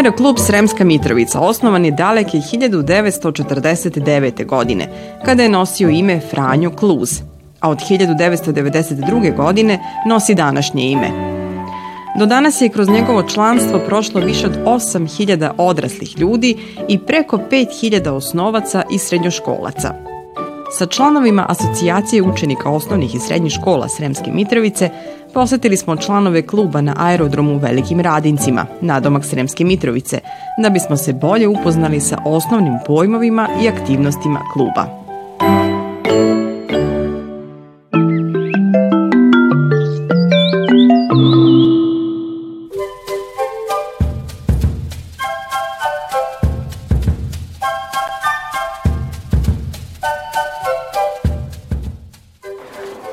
Aeroklub Sremska Mitrovica osnovan je daleke 1949. godine, kada je nosio ime Franjo Kluz, a od 1992. godine nosi današnje ime. Do danas je kroz njegovo članstvo prošlo više od 8000 odraslih ljudi i preko 5000 osnovaca i srednjoškolaca. Sa članovima Asocijacije učenika osnovnih i srednjih škola Sremske Mitrovice Posetili smo članove kluba na aerodromu u Velikim Radincima, nadomak Sremske Mitrovice, da bismo se bolje upoznali sa osnovnim pojmovima i aktivnostima kluba.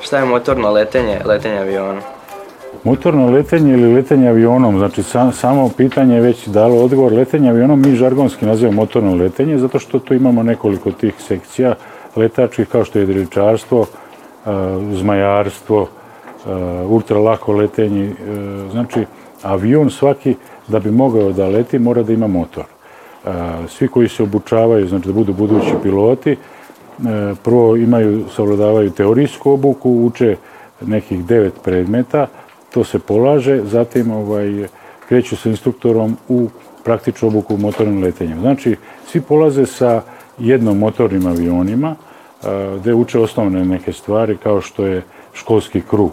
Šta je motorno letenje, letenje avionom? Motorno letenje ili letenje avionom, znači sam, samo pitanje je već dalo odgovor. Letenje avionom mi žargonski nazivamo motorno letenje, zato što tu imamo nekoliko tih sekcija letačkih, kao što je jedričarstvo, zmajarstvo, ultralako letenje. Znači, avion svaki, da bi mogao da leti, mora da ima motor. Svi koji se obučavaju, znači da budu budući piloti, E, prvo imaju, savladavaju teorijsku obuku, uče nekih devet predmeta, to se polaže, zatim ovaj, kreću sa instruktorom u praktičnu obuku motornim letenjem. Znači, svi polaze sa jednom motornim avionima, e, gde uče osnovne neke stvari, kao što je školski krug.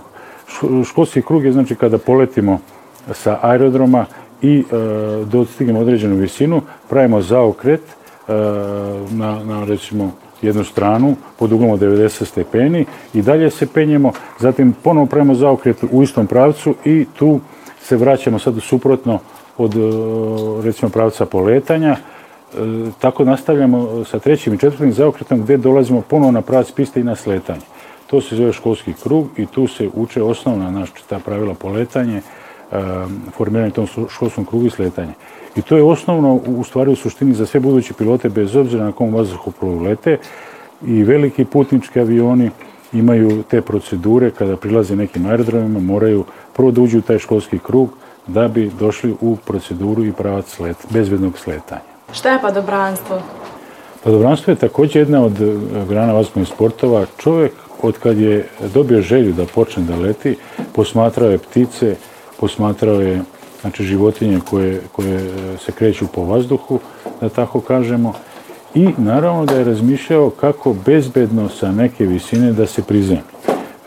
Školski krug je znači kada poletimo sa aerodroma i e, dostignemo određenu visinu, pravimo zaokret na, na recimo jednu stranu pod uglom od 90 stepeni i dalje se penjemo, zatim ponovo pravimo zaokret u istom pravcu i tu se vraćamo sad suprotno od e, recimo pravca poletanja, e, tako nastavljamo sa trećim i četvrtim zaokretom gde dolazimo ponovo na pravac piste i na sletanje. To se zove školski krug i tu se uče osnovna naša ta pravila poletanje, e, formiranje tom školskom krugu i sletanje. I to je osnovno u stvari u suštini za sve buduće pilote bez obzira na kom vazduhoplovu lete i veliki putnički avioni imaju te procedure kada prilaze nekim aerodromima, moraju prvo da uđu u taj školski krug da bi došli u proceduru i pravac slet, bezbednog sletanja. Šta je padobranstvo? Padobranstvo je takođe jedna od e, grana vazdušnih sportova. Čovek od kad je dobio želju da počne da leti, posmatrao je ptice, posmatrao je znači životinje koje, koje se kreću po vazduhu, da tako kažemo, i naravno da je razmišljao kako bezbedno sa neke visine da se prizemi.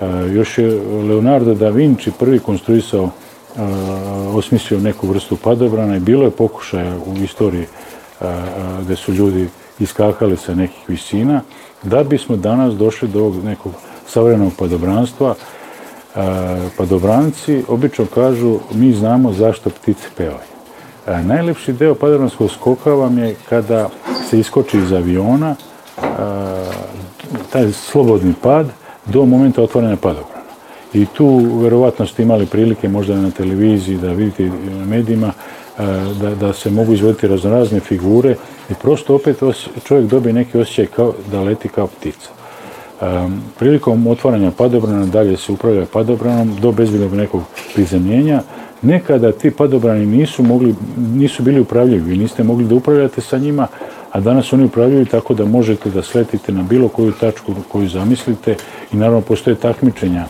E, još je Leonardo da Vinci prvi konstruisao, e, osmislio neku vrstu padobrana i bilo je pokušaja u istoriji e, gde su ljudi iskakali sa nekih visina, da bismo danas došli do ovog nekog savremenog padobranstva, padobranci obično kažu mi znamo zašto ptice pevaju. Najlepši deo padobranskog skoka vam je kada se iskoči iz aviona, taj slobodni pad do momenta otvorene padobrana. I tu verovatno ste imali prilike možda na televiziji da vidite na medijima da, da se mogu izvoditi raznorazne figure i prosto opet čovjek dobije neki osjećaj kao da leti kao ptica. Prilikom otvaranja padobrana dalje se upravlja padobranom do bezbjednog nekog prizemljenja. Nekada ti padobrani nisu, mogli, nisu bili upravljivi, vi niste mogli da upravljate sa njima, a danas oni upravljaju tako da možete da sletite na bilo koju tačku koju zamislite i naravno postoje takmičenja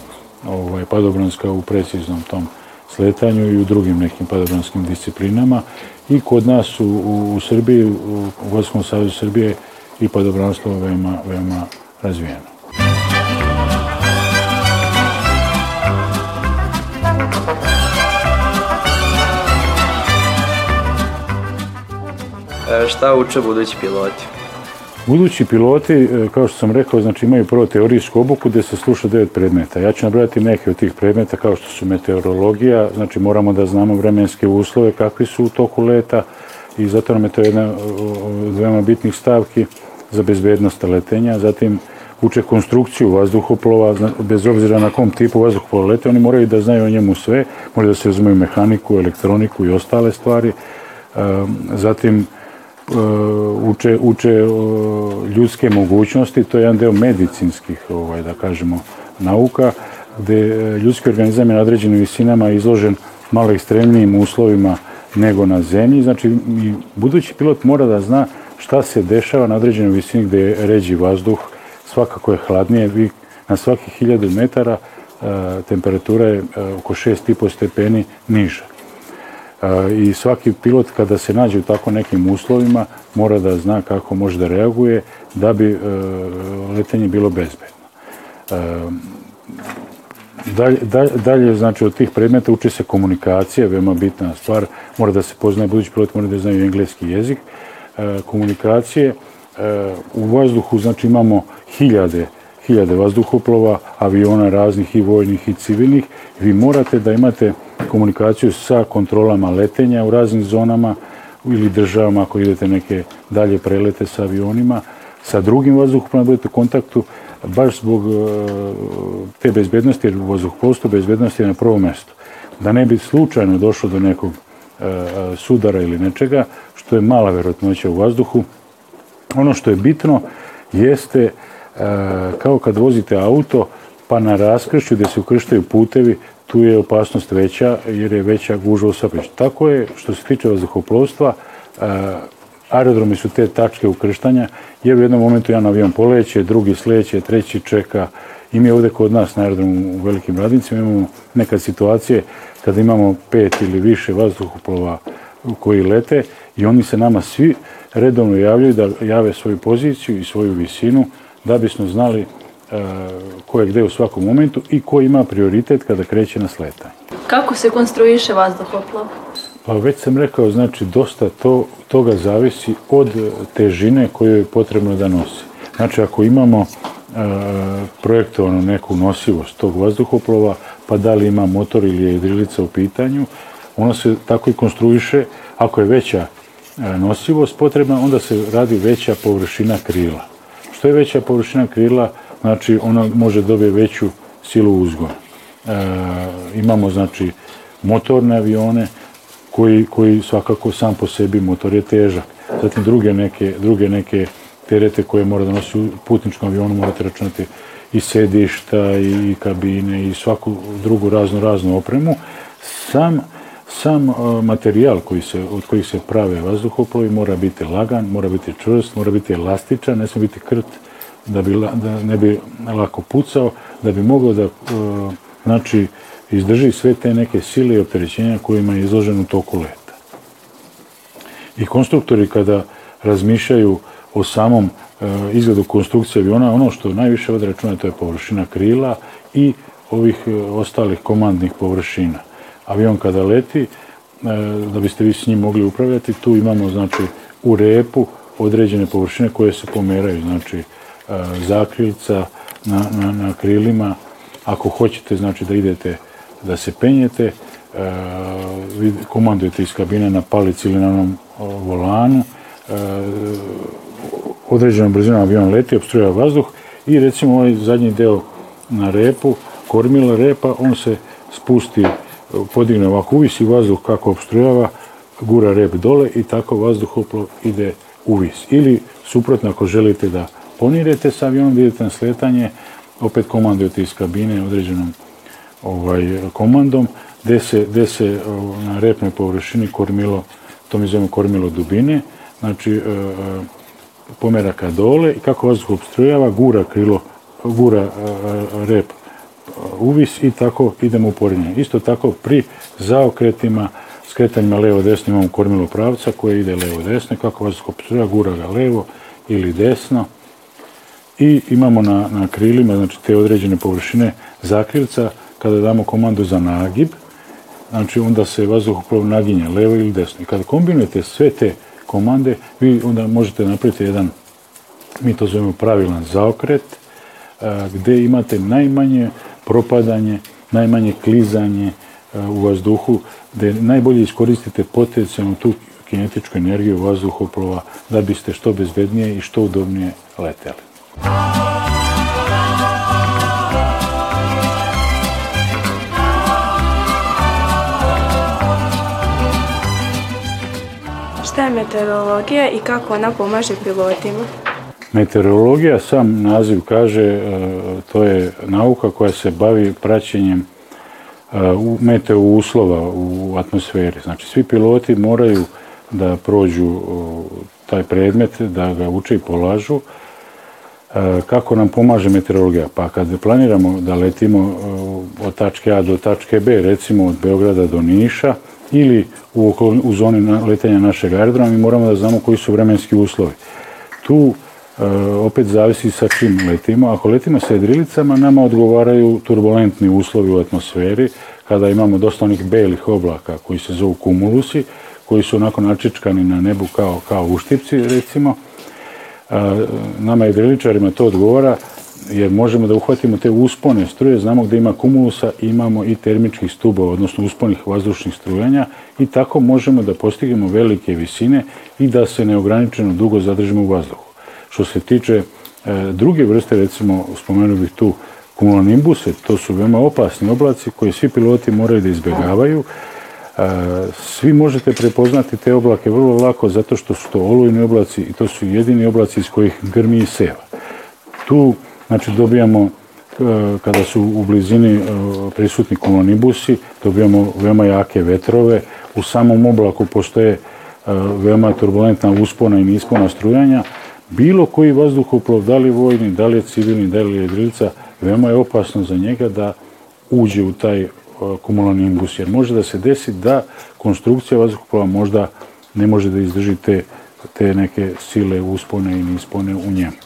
ovaj, padobranska u preciznom tom sletanju i u drugim nekim padobranskim disciplinama i kod nas u, u, u Srbiji, u Vojskom savjezu Srbije i padobranstvo veoma, veoma razvijeno. Šta uče budući piloti? Budući piloti, e, kao što sam rekao, znači imaju prvo teorijsku obuku gde se sluša devet predmeta. Ja ću nabrojati neke od tih predmeta kao što su meteorologija, znači moramo da znamo vremenske uslove, kakvi su u toku leta i zato nam je to jedna od veoma bitnih stavki za bezbednost letenja. Zatim uče konstrukciju vazduhoplova, bez obzira na kom tipu vazduhoplova lete, oni moraju da znaju o njemu sve, moraju da se razumiju mehaniku, elektroniku i ostale stvari. Zatim uče, uče ljudske mogućnosti, to je jedan deo medicinskih, ovaj, da kažemo, nauka, gde ljudski organizam je na određenim visinama izložen malo ekstremnijim uslovima nego na zemlji. Znači, i budući pilot mora da zna šta se dešava na određenoj visini gdje je ređi vazduh, svakako je hladnije, vi na svakih 1000 metara temperatura je oko 6,5 stepeni niža. E, I svaki pilot kada se nađe u tako nekim uslovima mora da zna kako može da reaguje da bi letenje bilo bezbedno. Dalje, dalje, znači, od tih predmeta uči se komunikacija, veoma bitna stvar. Mora da se poznaje, budući pilot mora da znaju engleski jezik. komunikacije. u vazduhu, znači, imamo hiljade hiljade vazduhoplova, aviona raznih i vojnih i civilnih. Vi morate da imate komunikaciju sa kontrolama letenja u raznim zonama ili državama ako idete neke dalje prelete sa avionima, sa drugim vazduhoplovima da budete u kontaktu baš zbog e, te bezbednosti, jer u vazduhoplovstvu bezbednosti je na prvom mjestu. Da ne bi slučajno došlo do nekog e, sudara ili nečega, što je mala verotnoća u vazduhu. Ono što je bitno jeste kao kad vozite auto, pa na raskršću gdje se ukrštaju putevi, tu je opasnost veća jer je veća gužva u saobraćaju. Tako je što se tiče vazduhoplovstva, aerodromi su te tačke ukrštanja, jer u jednom momentu jedan avion poleće, drugi sleće, treći čeka. I mi ovdje kod nas na aerodromu u velikim radnicima imamo nekad situacije kada imamo pet ili više vazduhoplova koji lete i oni se nama svi redovno javljaju da jave svoju poziciju i svoju visinu da bismo znali ko je gde u svakom momentu i ko ima prioritet kada kreće na sletanje. Kako se konstruiše vazduhoplov? Pa već sam rekao, znači dosta to, toga zavisi od težine koju je potrebno da nosi. Znači ako imamo e, projektovanu neku nosivost tog vazduhoplova, pa da li ima motor ili je jedrilica u pitanju, ono se tako i konstruiše, ako je veća e, nosivost potrebna, onda se radi veća površina krila. Što je veća površina krila, znači ona može dobiti veću silu uzgona. E, imamo znači motorne avione koji, koji svakako sam po sebi motor je težak. Zatim druge neke, druge neke terete koje mora da nosi u putničkom avionu morate računati i sedišta i kabine i svaku drugu raznu raznu opremu. Sam sam e, materijal koji se, od kojih se prave vazduhoplovi mora biti lagan, mora biti čvrst, mora biti elastičan, ne smije biti krt da, bi, da ne bi lako pucao, da bi mogao da e, znači, izdrži sve te neke sile i opterećenja kojima je izložen u toku leta. I konstruktori kada razmišljaju o samom e, izgledu konstrukcije aviona, ono što najviše vode računa to je površina krila i ovih ostalih komandnih površina avion kada leti, e, da biste vi s njim mogli upravljati, tu imamo znači u repu određene površine koje se pomeraju, znači e, zakrilca na, na, na krilima, ako hoćete znači da idete da se penjete, e, vi komandujete iz kabine na palici ili na onom volanu, određenom brzinom avion leti, obstruja vazduh i recimo ovaj zadnji deo na repu, kormila repa, on se spusti podigne ovako uvisi vazduh kako obstrujava, gura rep dole i tako vazduhoplov ide uvis. Ili suprotno ako želite da ponirete sa avionom, idete na sletanje, opet komandujete iz kabine određenom ovaj, komandom, gde se, se na repnoj površini kormilo, to mi zovemo kormilo dubine, znači e, e, pomera ka dole i kako vazduh obstrujava, gura krilo, gura e, rep uvis i tako idemo u porednje. Isto tako pri zaokretima, skretanjima levo-desno imamo kormilo pravca koje ide levo-desno, kako vas kopsura, gura ga levo ili desno. I imamo na, na krilima, znači te određene površine zakrilca, kada damo komandu za nagib, znači onda se vazduhoplov naginje levo ili desno. I kada kombinujete sve te komande, vi onda možete napraviti jedan, mi to zovemo pravilan zaokret, gdje imate najmanje propadanje, najmanje klizanje e, u vazduhu, da najbolje iskoristite potencijalnu tu kinetičku energiju vazduhoplova da biste što bezbednije i što udobnije leteli. Šta je meteorologija i kako ona pomaže pilotima? Meteorologija, sam naziv kaže, e, to je nauka koja se bavi praćenjem u meteo uslova u atmosferi. Znači, svi piloti moraju da prođu taj predmet, da ga uče i polažu. Kako nam pomaže meteorologija? Pa kad planiramo da letimo od tačke A do tačke B, recimo od Beograda do Niša, ili u, u zoni letenja našeg aerodroma, mi moramo da znamo koji su vremenski uslovi. Tu opet zavisi sa čim letimo. Ako letimo sa jedrilicama, nama odgovaraju turbulentni uslovi u atmosferi, kada imamo dosta onih belih oblaka koji se zovu kumulusi, koji su onako načičkani na nebu kao, kao uštipci, recimo. Nama jedriličarima to odgovara, jer možemo da uhvatimo te uspone struje, znamo gde ima kumulusa, imamo i termičkih stubova, odnosno usponih vazdušnih strujanja i tako možemo da postignemo velike visine i da se neograničeno dugo zadržimo u vazduhu. Što se tiče e, druge vrste, recimo, spomenuo bih tu kumulonimbuse, to su veoma opasni oblaci koje svi piloti moraju da izbjegavaju. E, svi možete prepoznati te oblake vrlo lako zato što su to olujni oblaci i to su jedini oblaci iz kojih grmi i seva. Tu, znači, dobijamo e, kada su u blizini prisutni kumulonibusi, dobijamo veoma jake vetrove. U samom oblaku postoje veoma turbulentna uspona i nispona strujanja, bilo koji vazduhoplov, da li vojni, da li je civilni, da li je jedrilica, veoma je opasno za njega da uđe u taj kumulani imbus, jer može da se desi da konstrukcija vazduhoplova možda ne može da izdrži te, te neke sile uspone i nispone u njemu.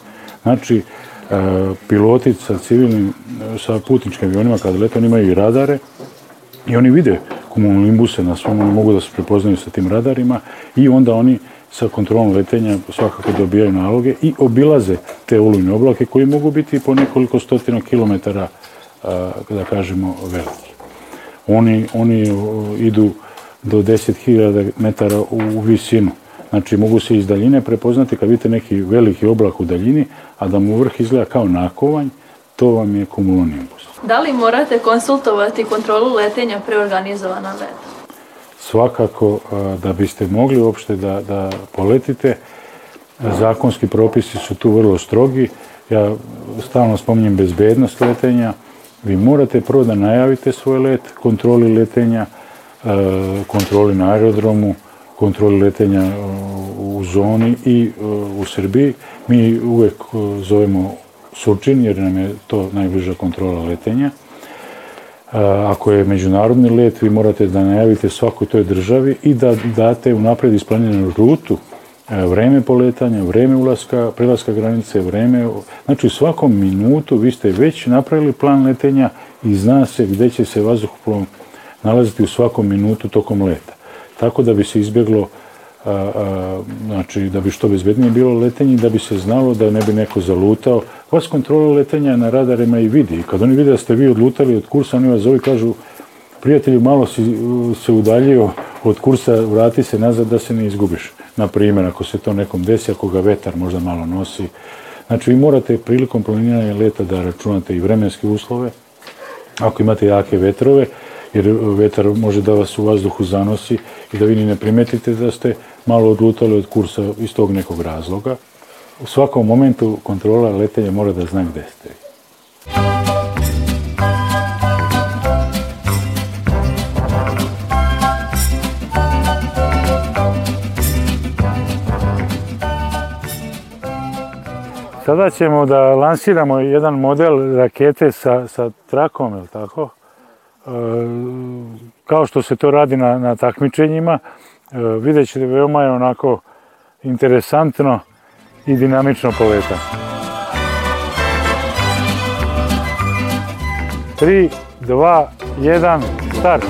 Znači, piloti sa civilnim, sa putničkim avionima kada lete, oni imaju i radare i oni vide kumulonimbuse na svom, oni mogu da se prepoznaju sa tim radarima i onda oni sa kontrolom letenja svakako dobijaju naloge i obilaze te olujne oblake koji mogu biti po nekoliko stotina kilometara, da kažemo, veliki. Oni, oni idu do 10.000 metara u visinu. Znači, mogu se iz daljine prepoznati kad vidite neki veliki oblak u daljini, a da mu vrh izgleda kao nakovanj, to vam je kumulonimbus. Da li morate konsultovati kontrolu letenja preorganizovana let? svakako da biste mogli uopšte da, da poletite, zakonski propisi su tu vrlo strogi. Ja stalno spominjem bezbednost letenja. Vi morate prvo da najavite svoj let, kontroli letenja, kontroli na aerodromu, kontroli letenja u zoni i u Srbiji. Mi uvek zovemo Surčin jer nam je to najbliža kontrola letenja. Ako je međunarodni let, vi morate da najavite svakoj toj državi i da date unapred isplanjenu rutu, e, vreme poletanja, vreme ulaska, prelaska granice, vreme... Znači, u svakom minutu vi ste već napravili plan letenja i zna se gde će se vazduhoplov nalaziti u svakom minutu tokom leta. Tako da bi se izbjeglo a, a, znači da bi što bezbednije bilo letenje, da bi se znalo da ne bi neko zalutao. Vas kontrola letenja na radarima i vidi. I kad oni vide da ste vi odlutali od kursa, oni vas zove i kažu prijatelju, malo si se udaljio od kursa, vrati se nazad da se ne izgubiš. Na primjer, ako se to nekom desi, ako ga vetar možda malo nosi. Znači, vi morate prilikom planiranja leta da računate i vremenske uslove, ako imate jake vetrove, jer vetar može da vas u vazduhu zanosi i da vi ni ne primetite da ste malo odlutali od kursa iz tog nekog razloga. U svakom momentu kontrola letenja mora da zna gde ste. Sada ćemo da lansiramo jedan model rakete sa, sa trakom, je tako? E, kao što se to radi na, na takmičenjima, e, vidjet ćete veoma je onako interesantno i dinamično poleta. 3, 2, 1, start!